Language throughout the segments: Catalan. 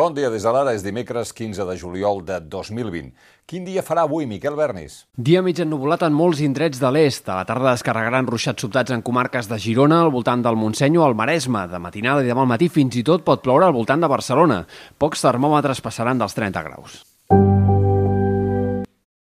Bon dia des de l'ara, és dimecres 15 de juliol de 2020. Quin dia farà avui, Miquel Bernis? Dia mig ennubulat en molts indrets de l'est. A la tarda descarregaran ruixats sobtats en comarques de Girona, al voltant del Montseny o al Maresme. De matinada i demà al matí fins i tot pot ploure al voltant de Barcelona. Pocs termòmetres passaran dels 30 graus.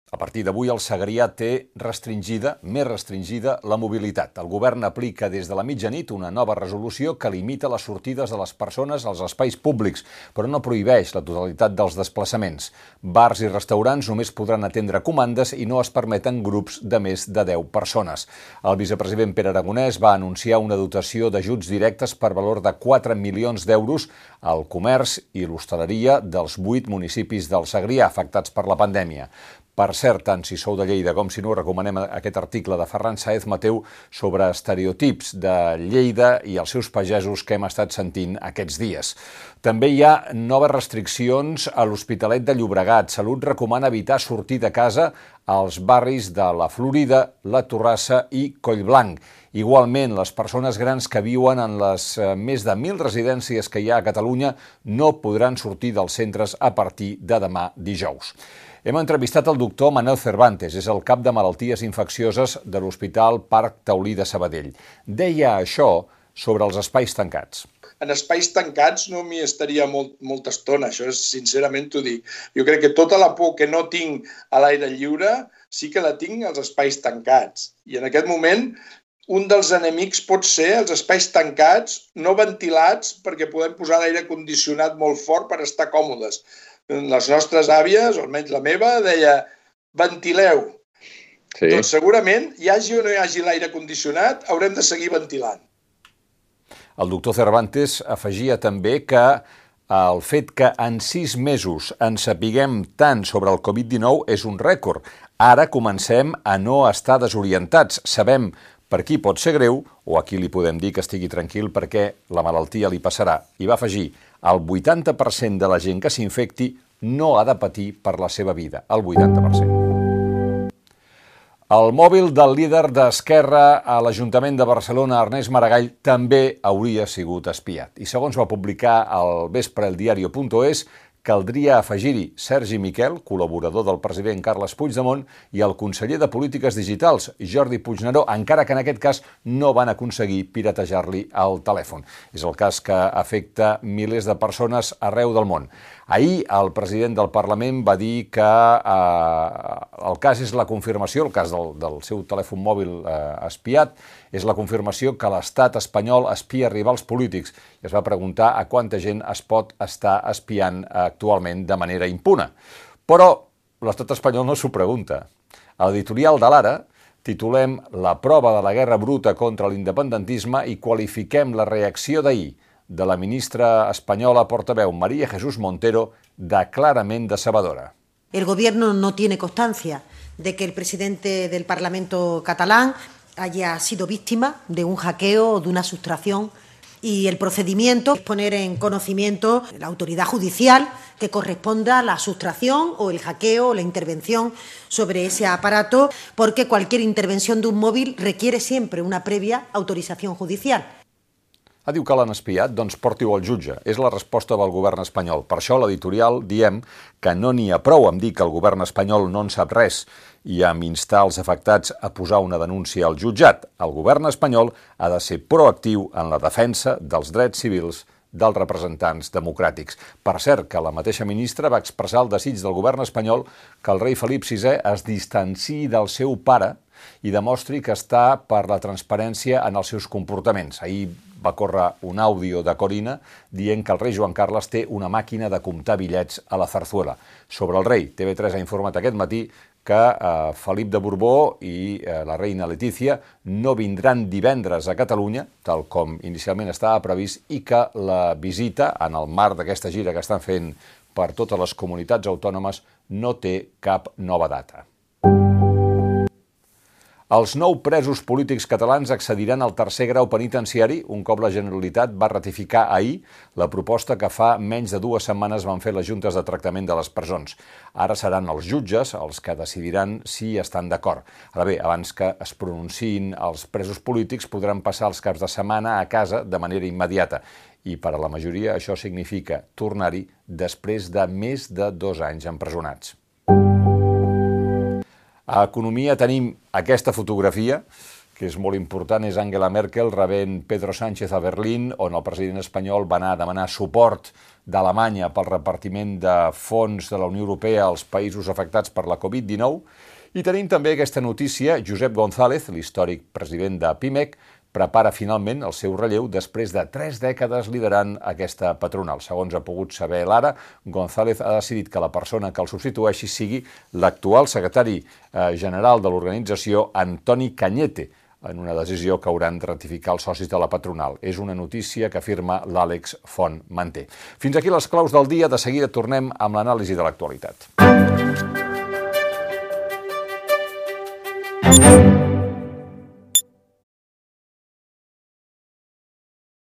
A partir d'avui, el Segrià té restringida, més restringida, la mobilitat. El govern aplica des de la mitjanit una nova resolució que limita les sortides de les persones als espais públics, però no prohibeix la totalitat dels desplaçaments. Bars i restaurants només podran atendre comandes i no es permeten grups de més de 10 persones. El vicepresident Pere Aragonès va anunciar una dotació d'ajuts directes per valor de 4 milions d'euros al comerç i l'hostaleria dels 8 municipis del Segrià afectats per la pandèmia. Per cert, tant si sou de Lleida com si no, recomanem aquest article de Ferran Saez Mateu sobre estereotips de Lleida i els seus pagesos que hem estat sentint aquests dies. També hi ha noves restriccions a l'Hospitalet de Llobregat. Salut recomana evitar sortir de casa als barris de la Florida, la Torrassa i Collblanc. Igualment, les persones grans que viuen en les eh, més de 1.000 residències que hi ha a Catalunya no podran sortir dels centres a partir de demà dijous. Hem entrevistat el doctor Manel Cervantes, és el cap de malalties infeccioses de l'Hospital Parc Taulí de Sabadell. Deia això sobre els espais tancats. En espais tancats no m'hi estaria molt, molta estona, això és sincerament t'ho dic. Jo crec que tota la por que no tinc a l'aire lliure sí que la tinc als espais tancats. I en aquest moment un dels enemics pot ser els espais tancats, no ventilats, perquè podem posar l'aire condicionat molt fort per estar còmodes les nostres àvies, o almenys la meva, deia ventileu. Sí. Doncs segurament, hi hagi o no hi hagi l'aire condicionat, haurem de seguir ventilant. El doctor Cervantes afegia també que el fet que en sis mesos en sapiguem tant sobre el Covid-19 és un rècord. Ara comencem a no estar desorientats. Sabem per qui pot ser greu o a qui li podem dir que estigui tranquil perquè la malaltia li passarà. I va afegir, el 80% de la gent que s'infecti no ha de patir per la seva vida, el 80%. El mòbil del líder d'Esquerra a l'Ajuntament de Barcelona, Ernest Maragall, també hauria sigut espiat. I segons va publicar al vespre el diario.es, caldria afegir-hi Sergi Miquel, col·laborador del president Carles Puigdemont, i el conseller de Polítiques Digitals, Jordi Puigneró, encara que en aquest cas no van aconseguir piratejar-li el telèfon. És el cas que afecta milers de persones arreu del món. Ahir el president del Parlament va dir que eh, el cas és la confirmació, el cas del, del seu telèfon mòbil eh, espiat, és la confirmació que l'estat espanyol espia rivals polítics. I es va preguntar a quanta gent es pot estar espiant actualment de manera impuna. Però l'estat espanyol no s'ho pregunta. A l'editorial de l'Ara titulem La prova de la guerra bruta contra l'independentisme i qualifiquem la reacció d'ahir de la ministra espanyola portaveu María Jesús Montero da clarament decebedora. El gobierno no tiene constancia de que el presidente del Parlamento catalán haya sido víctima de un hackeo o de una sustracción y el procedimiento es poner en conocimiento la autoridad judicial que corresponda a la sustracción o el hackeo o la intervención sobre ese aparato, porque cualquier intervención de un móvil requiere siempre una previa autorización judicial. Ah, diu que l'han espiat? Doncs porti-ho al jutge. És la resposta del govern espanyol. Per això l'editorial diem que no n'hi ha prou amb dir que el govern espanyol no en sap res i amb instar els afectats a posar una denúncia al jutjat. El govern espanyol ha de ser proactiu en la defensa dels drets civils dels representants democràtics. Per cert, que la mateixa ministra va expressar el desig del govern espanyol que el rei Felip VI es distanciï del seu pare i demostri que està per la transparència en els seus comportaments. Ahir va córrer un àudio de Corina dient que el rei Joan Carles té una màquina de comptar bitllets a la Zarzuela. Sobre el rei, TV3 ha informat aquest matí que eh, Felip de Borbó i eh, la reina Letícia no vindran divendres a Catalunya, tal com inicialment estava previst, i que la visita, en el marc d'aquesta gira que estan fent per totes les comunitats autònomes, no té cap nova data. Els nou presos polítics catalans accediran al tercer grau penitenciari un cop la Generalitat va ratificar ahir la proposta que fa menys de dues setmanes van fer les juntes de tractament de les presons. Ara seran els jutges els que decidiran si estan d'acord. Ara bé, abans que es pronunciïn els presos polítics podran passar els caps de setmana a casa de manera immediata i per a la majoria això significa tornar-hi després de més de dos anys empresonats. A Economia tenim aquesta fotografia, que és molt important, és Angela Merkel rebent Pedro Sánchez a Berlín, on el president espanyol va anar a demanar suport d'Alemanya pel repartiment de fons de la Unió Europea als països afectats per la Covid-19. I tenim també aquesta notícia, Josep González, l'històric president de PIMEC, prepara finalment el seu relleu després de tres dècades liderant aquesta patronal. Segons ha pogut saber l'ara, González ha decidit que la persona que el substitueixi sigui l'actual secretari eh, general de l'organització, Antoni Canyete, en una decisió que hauran de ratificar els socis de la patronal. És una notícia que afirma l'Àlex Font Manté. Fins aquí les claus del dia. De seguida tornem amb l'anàlisi de l'actualitat.